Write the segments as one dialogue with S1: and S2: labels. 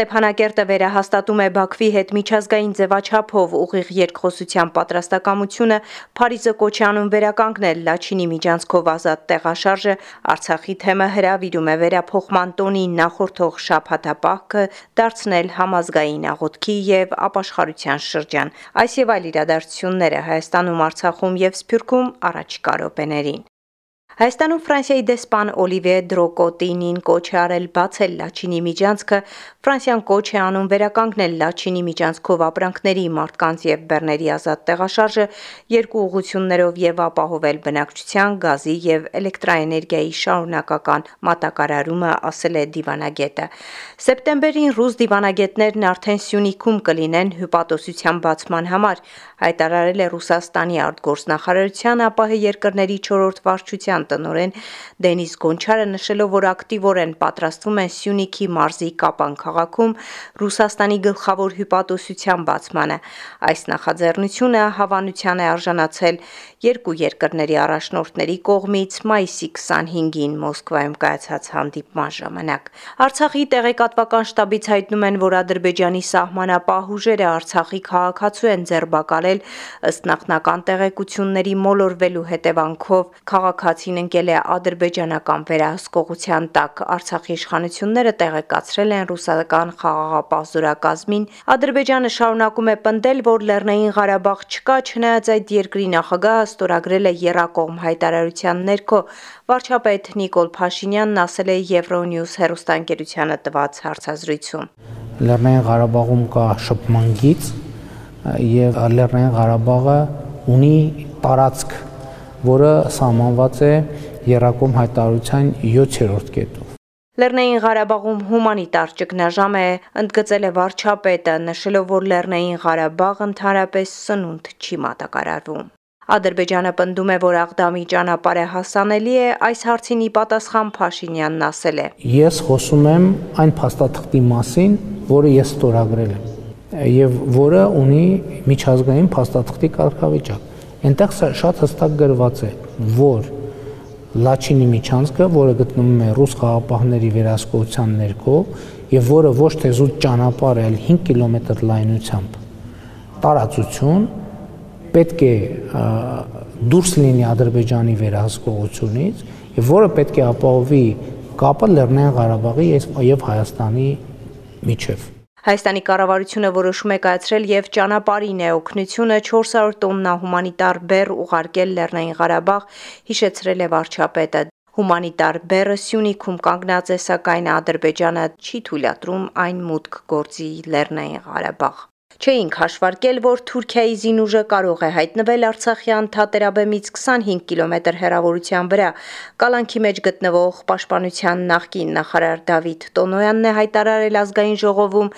S1: Ստեփանակերտը վերահաստատում է Բաքվի հետ միջազգային ձևաչափով ուղիղ երկխոսության պատրաստակամությունը, Փարիզը կոչ է անում վերականգնել Լաչինի միջանցքով ազատ տեղաշարժը, Արցախի թեմը հրավիրում է վերափոխման տոնի նախորդող շաբաթապահքը դարձնել համազգային աղոթքի եւ ապաշխարության շրջան։ Այս եւ այլ իրադարձությունները Հայաստանում, Արցախում եւ Սփյուռքում առաջիկա րոպեներին։ Հայաստանում Ֆրանսիայի դեսպան Օլիվիե Դրոկոտինին կոչ է արել բացել Լաչինի միջանցքը, Ֆրանսիան կոչ է անում վերականգնել Լաչինի միջանցքով ապրանքների, մարդկանց եւ բեռների ազատ տեղաշարժը երկու ուղություններով եւ ապահովել բնակչության, գազի եւ էլեկտրաէներգիայի շարունակական մատակարարումը, ասել է դիվանագետը։ Սեպտեմբերին ռուս դիվանագետներն արդեն Սյունիքում կլինեն հյուպատոսության բացման համար, հայտարարել է Ռուսաստանի արտգործնախարարության ԱՊՀ երկրների 4-րդ վարչության տնօրեն Դենիս Գոնչարը նշելով, որ ակտիվորեն պատրաստվում են Սյունիքի մարզի Կապան քաղաքում Ռուսաստանի գլխավոր հյուպատոսության բացմանը։ Այս նախաձեռնությունը հավանության է արժանացել երկու երկրների առաջնորդների կողմից մայիսի 25-ին Մոսկվայում կայացած հանդիպման ժամանակ։ Արցախի տեղեկատվական շտաբից հայտնում են, որ Ադրբեջանի սահմանապահ ուժերը Արցախի քաղաքացու են ձերբակալել ըստ նախնական տեղեկությունների մոլորվելու հետևանքով քաղաքացին ընկել է ադրբեջանական վերահսկողության տակ։ Արցախի իշխանությունները տեղեկացրել են ռուսական խաղաղապահ զորակազմին։ Ադրբեջանը շարունակում է պնդել, որ Լեռնային Ղարաբաղ չկա, չնայած այդ երկրի նախագահը ստորագրել է Երակողմ հայտարարության ներքո վարչապետ Նիկոլ Փաշինյանն ասել է Euronews հեռուստաընկերությանը տված հարցազրույցում։
S2: Լեռնային Ղարաբաղում կա շփման գիծ եւ Լեռնային Ղարաբաղը ունի տարածք, որը սահմանված է Երակոմ հայտարարության 7-րդ կետով։
S1: Լեռնային Ղարաբաղում հումանիտար ճգնաժամ է, ընդգծել է վարչապետը, նշելով, որ Լեռնային Ղարաբաղ ընդհանրապես սնունդ չի մատակարարվում։ Ադրբեջանը պնդում է, որ Աղդամի ճանապարհը հասանելի է, այս հարցին ի պատասխան Փաշինյանն ասել է.
S2: Ես խոսում եմ այն փաստաթղթի մասին, որը ես ստորագրել եմ եւ որը ունի միջազգային փաստաթղթի կարգավիճակ։ Այնտեղ շատ հստակ գրված է, որ Լաչինի միջանցքը, որը գտնվում է ռուս խաղապահների վերահսկողության ներքո եւ որը ոչ թե զուտ ճանապարհ է, այլ 5 կիլոմետր լայնությամբ տարածություն պետք է դուրս լինի Ադրբեջանի վերահսկողությունից եւ որը պետք է ապահովի կապը Լեռնային Ղարաբաղի եւ Հայաստանի միջև։
S1: Հայաստանի կառավարությունը որոշում է կայացրել եւ ճանապարհին է օգնությունը 400 տոննա հումանիտար բեռ ուղարկել Լեռնային Ղարաբաղ, հիշեցրել է վարչապետը։ Հումանիտար բեռը Սյունիքում կանգնած է, սակայն Ադրբեջանը չի թույլատրում այն մուտք գործի Լեռնային Ղարաբաղ։ Չէինք հաշվարկել, որ Թուրքիայի զինուժը կարող է հայտնվել Արցախյան թատերաբեմից 25 կիլոմետր հեռավորության վրա։ Կալանքի մեջ գտնվող Պաշտպանության նախկին նախարար Դավիթ Տոնոյանն է հայտարարել ազգային ժողովում,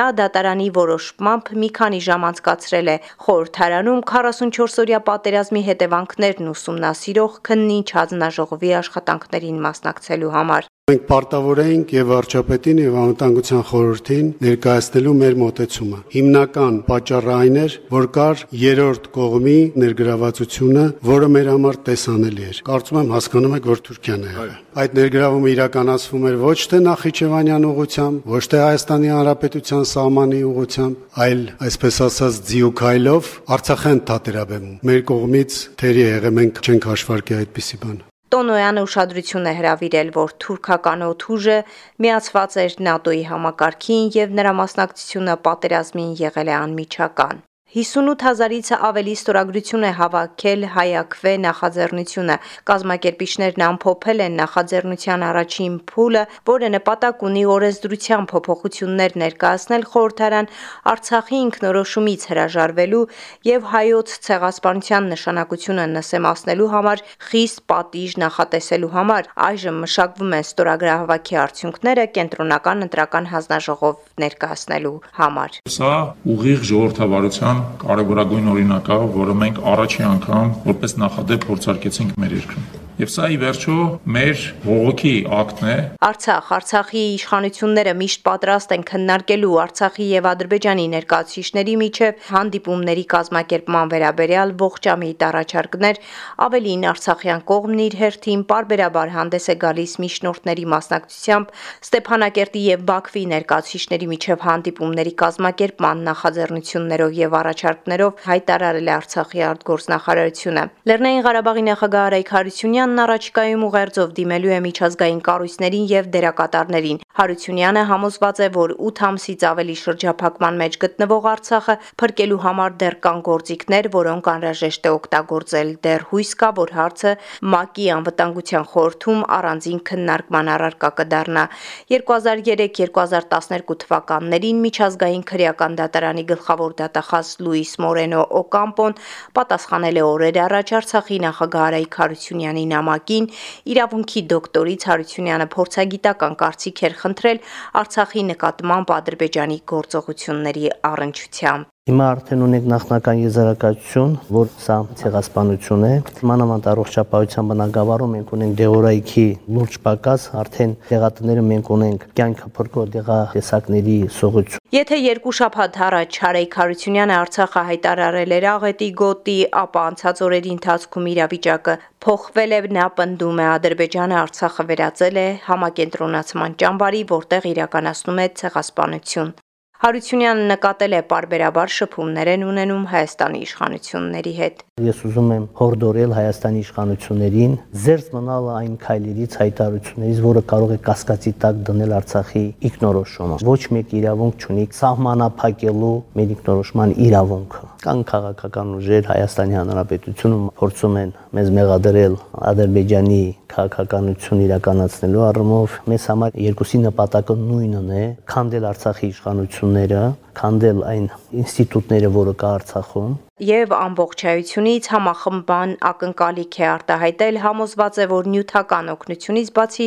S1: նա դատարանի որոշմամբ մի քանի ժամ անցկացրել է խորհրդարանում 44-օրյա պատերազմի հետևանքներն ուսումնասիրող քննիչ հանձնաժողովի աշխատանքներին մասնակցելու համար։
S3: Մենք պարտավոր էինք եւ վարչապետին եւ անվտանգության խորհրդին ներկայացնելու մեր մոտեցումը։ Հիմնական պատճառը այն էր, որ կար երրորդ կողմի ներգրավվածությունը, որը մեր համար տեսանելի էր։ Կարծում եմ հասկանում եք, որ Թուրքիան է Այդ ներգրավումը իրականացվում էր ոչ թե Նախիջևանյան ուղությամբ, ոչ թե Հայաստանի Հանրապետության սահմանի ուղությամբ, այլ այսպես ասած ձիուքայլով Արցախյան թատերաբեմում։ Մեր կողմից թերի եղե մենք չենք հաշվարկի այդպիսի բան։
S1: Տոնոյանը ուշադրություն է հրավիրել, որ թուրքական օթուժը միացված էր ՆԱՏՕ-ի համակարգին եւ նրա մասնակցությունը պատերազմին եղել է անմիջական։ 58000-ից ավելի ստորագրություն է հավաքել հայակվե նախաձեռնությունը։ Կազմակերպիչներն ամփոփել են նախաձեռնության առաջին փուլը, որը նպատակ ունի օրենսդրության փոփոխություններ ներկայացնել խորհրդարան Արցախի ինքնորոշումից հրաժարվելու եւ հայոց ցեղասպանության նշանակությունը նսեմացնելու համար խիստ պատիժ նախատեսելու համար։ Այժմ մշակվում են ստորագրահավաքի արդյունքները կենտրոնական ընտրական հանձնաժողով ներկայացնելու համար։
S4: Սա ուղիղ ժողովրդավարության կարևորագույն օրինակը, որը մենք առաջի անգամ որպես նախադեպ փորձարկեցինք մեր երկրում։ եւ սա ի վերջո մեր ողոքի ակտն է։
S1: Արցախ, Արցախի իշխանությունները միշտ պատրաստ են քննարկելու Արցախի եւ Ադրբեջանի ներկայացուցիչների միջև հանդիպումների կազմակերպման վերաբերյալ ողջամիտ առաջարկներ, ավելին Արցախյան կողմն իր հերթին parberabar հանդես է գալիս միջնորդների մասնակցությամբ Ստեփանակերտի եւ Բաքվի ներկայացուցիչների միջև հանդիպումների կազմակերպման նախաձեռնություններով եւ առաջարկներով հայտարարել է Արցախի արտգործնախարարությունը։ Լեռնային Ղարաբաղի նախագահ Արայք Հարությունյանն առաջիկայում ուղերձով դիմելու է միջազգային կառույցներին եւ դերակատարներին։ Հարությունյանը համոզված է, որ 8 ամսից ավելի շրջափակման մեջ գտնվող Արցախը փրկելու համար դեռ կան գործիքներ, որոնք անհրաժեշտ է օգտագործել։ Դեռ հույս կա, որ հարցը ՄԱԿ-ի անվտանգության խորհրդում առանձին քննարկման առարկա կդառնա։ 2003-2012 թվականներին միջազգային քրեական դատարանի գլխավոր դատախազ Լուիս Մորենո Օկամպոն պատասխանել է օրեր առաջ Արցախի նախագահ Արայք Հարությունյանի նամակին իրավունքի դոկտորից Հարությունյանը փորձագիտական կարծիք էր խնդրել Արցախի նկատմամբ Ադրբեջանի գործողությունների առնչությամբ։
S5: Հիմա արդեն ունենք նախնական եզրակացություն, որ սա ցեղասպանություն է։ Մանավանդ առողջապահության բնագավառում մենք ունենք դեղորայքի լուրջ պակաս, արդեն դեղատները մենք ունենք կյանքը փրկող դեղատեսակների սողություն։
S1: Եթե երկու շաբաթ առաջ Հարեյ Խարությունյանը Արցախը հայտարարել էր աղետի գոտի, ապա անցած օրերի ընթացքում իրավիճակը փոխվել է, նա պնդում է Ադրբեջանը Արցախը վերածել է համակենտրոնացման ճամբարի, որտեղ իրականացնում է ցեղասպանություն։ Հարությունյանը նկատել է parberabar շփումներ են ունենում Հայաստանի իշխանությունների հետ։
S5: Ես ուզում եմ հորդորել Հայաստանի իշխանություններին զերծ մնալ այն քայլերից, հայտարարություններից, որը կարող է կասկածի տակ դնել Արցախի ինքնորոշումը։ Ոչ մեկ իրավունք չունի սահմանափակելու մեր ինքնորոշման իրավունքը։ Կան քաղաքական ուժեր Հայաստանի Հանրապետությունում փորձում են մեզ մեղադրել Ադրբեջանի քաղաքականություն իրականացնելու առումով մեզ համար երկուսի նպատակը նույնն է՝ քանդել Արցախի իշխանությունները, քանդել այն ինստիտուտները, որը կա Արցախում,
S1: եւ ամբողջայությունից համախմբան ակնկալիք է արտահայտել համոզված է որ նյութական օգնությունից բացի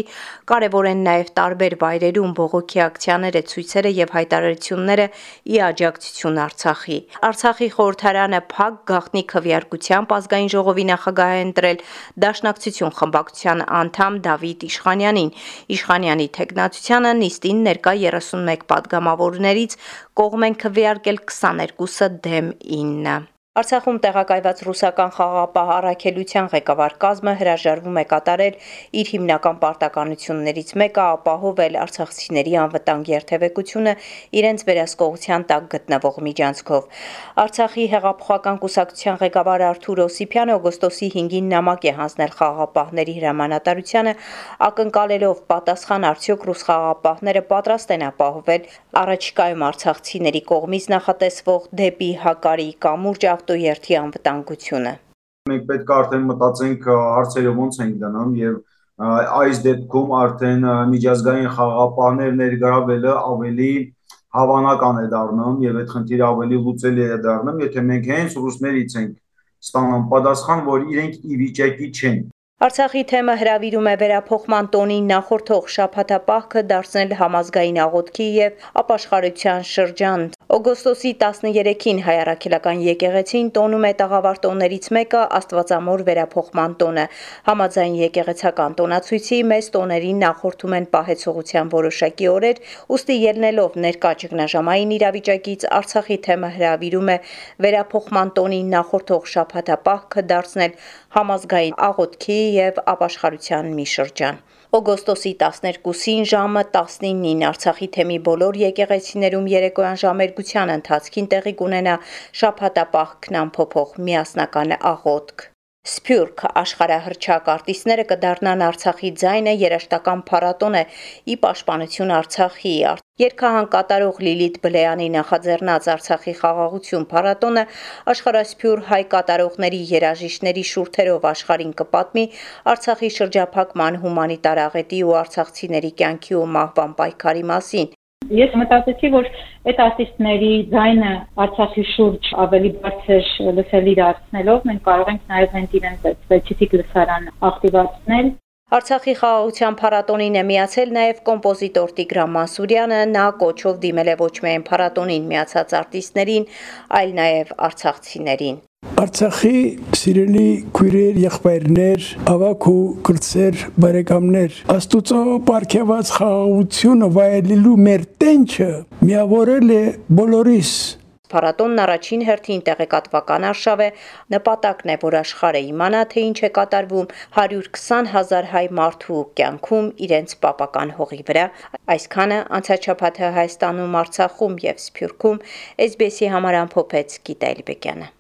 S1: կարևոր են նաեւ տարբեր վայրերում բողոքի ակցիաները ցույցերը եւ հայտարարությունները ի աջակցություն Արցախի Արցախի խորհրդարանը փակ գախնի քվեարկությամբ ազգային ժողովի նախագահ է ընտրել Դաշնակցություն խմբակցության անդամ Դավիթ Իշխանյանին Իշխանյանի թեկնածությանը նիստին ներկա 31 падգամավորներից կող կողմ են քվեարկել 22-ը դեմ 9 Արցախում տեղակայված ռուսական խաղապահ առաքելության ղեկավար կազմը հրաժարվում է կատարել իր հիմնական պարտականություններից մեկը ապահովել արցախցիների անվտանգ երթևեկությունը իրենց վերահսկողության տակ գտնվող միջանցքով։ Արցախի հեղափոխական կուսակցության ղեկավար Արթուր Օսիփյանը օգոստոսի 5-ին նամակ է հանձնել խաղապահների հրամանատարությանը, ակնկալելով պատասխան արդյոք ռուս խաղապահները պատրաստ են ապահովել առաջիկայում արցախցիների կողմից նախատեսվող դեպի Հակարի կամուրջ ավտոերթի անվտանգությունը։
S6: Մենք պետք է արդեն մտածենք հարցերը ոնց ենք դնում եւ այս դեպքում արդեն միջազգային խաղապահներ ներգրավելը ավելի հավանական է դառնում եւ այդ խնդիրը ավելի լուծելի է դառնում, եթե մենք հենց ռուսներից ենք ստանում պատասխան, որ իրենք ի վիճակի չեն
S1: Արցախի թեմը հրավիրում է վերափոխման տոնին նախորդող շաբաթապահքը դարձնել համազգային աղոթքի եւ ապաշխարության շրջան։ Օգոստոսի 13-ին հայ առաքելական եկեղեցին տոնում է տաղավար տոներից մեկը Աստվածամոր վերափոխման տոնը։ Համաձայն եկեղեցական տոնացույցի մեծ տոներին նախորդում են պահեցողության որոշակի օրեր, ուստի ելնելով ներկա ճգնաժամային իրավիճակից Արցախի թեմը հրավիրում է վերափոխման տոնին նախորդող շաբաթապահքը դարձնել համազգային աղոթքի եւ ապաշխարության մի շրջան։ Օգոստոսի 12-ին ժամը 19-ին Արցախի թեմի բոլոր եկեղեցիներում երեկոյան ժամերգության ընթացքին տեղի կունենա շաբաթապահ քնամփոփող միասնական աղոթք։ Սփյուռք աշխարհահռչակ արտիստները կդառնան Արցախի ձայնը երաշտական փառատոն է ի պաշտպանություն Արցախի Երկհան կատարող Լիլիթ Բլեյանի նախաձեռնած Արցախի խաղաղություն փառատոնը աշխարհասփյուր հայ կատարողների երաժիշտների շուրթերով աշխարհին կպատմի Արցախի շրջափակման հումանիտար աղետի ու արցախցիների կյանքի ու մահվան պայքարի մասին։
S7: Ես մտածեցի, որ այդ արտիստների ձայնը Արցախի շուրջ ավելի բարձր լսելի դարձնելով մենք կարող ենք նաև հենց իրենց այդ սպეციფიկ լսարանը ակտիվացնել։
S1: Արցախի խաղաղության փառատոնին է միացել նաև կոմպոզիտոր Տիգրան Մասուրյանը, նա կոչով դիմել է ոչ միայն փառատոնին միացած արտիստերին, այլ նաև արցախցիներին։
S8: Արցախի սիրելի քույրեր, եղբայրներ, ավակ ու կրծեր, բարեկամներ, Աստուծո ապարգևած խաղաղությունը վայելելու մեր տենչը միավորել է բոլորիս
S1: Փառատոնն առաջին հերթին տեղեկատվական արշավ է, նպատակն է, որ աշխարհը իմանա, թե ինչ է կատարվում 120 հազար հայ մարդու կյանքում իրենց պապական հողի վրա։ Այսքանը անցաչափաթը Հայաստանում, Արցախում եւ Սփյուռքում SBS-ի համար ամփոփեց Գիտա Էլբեկյանը։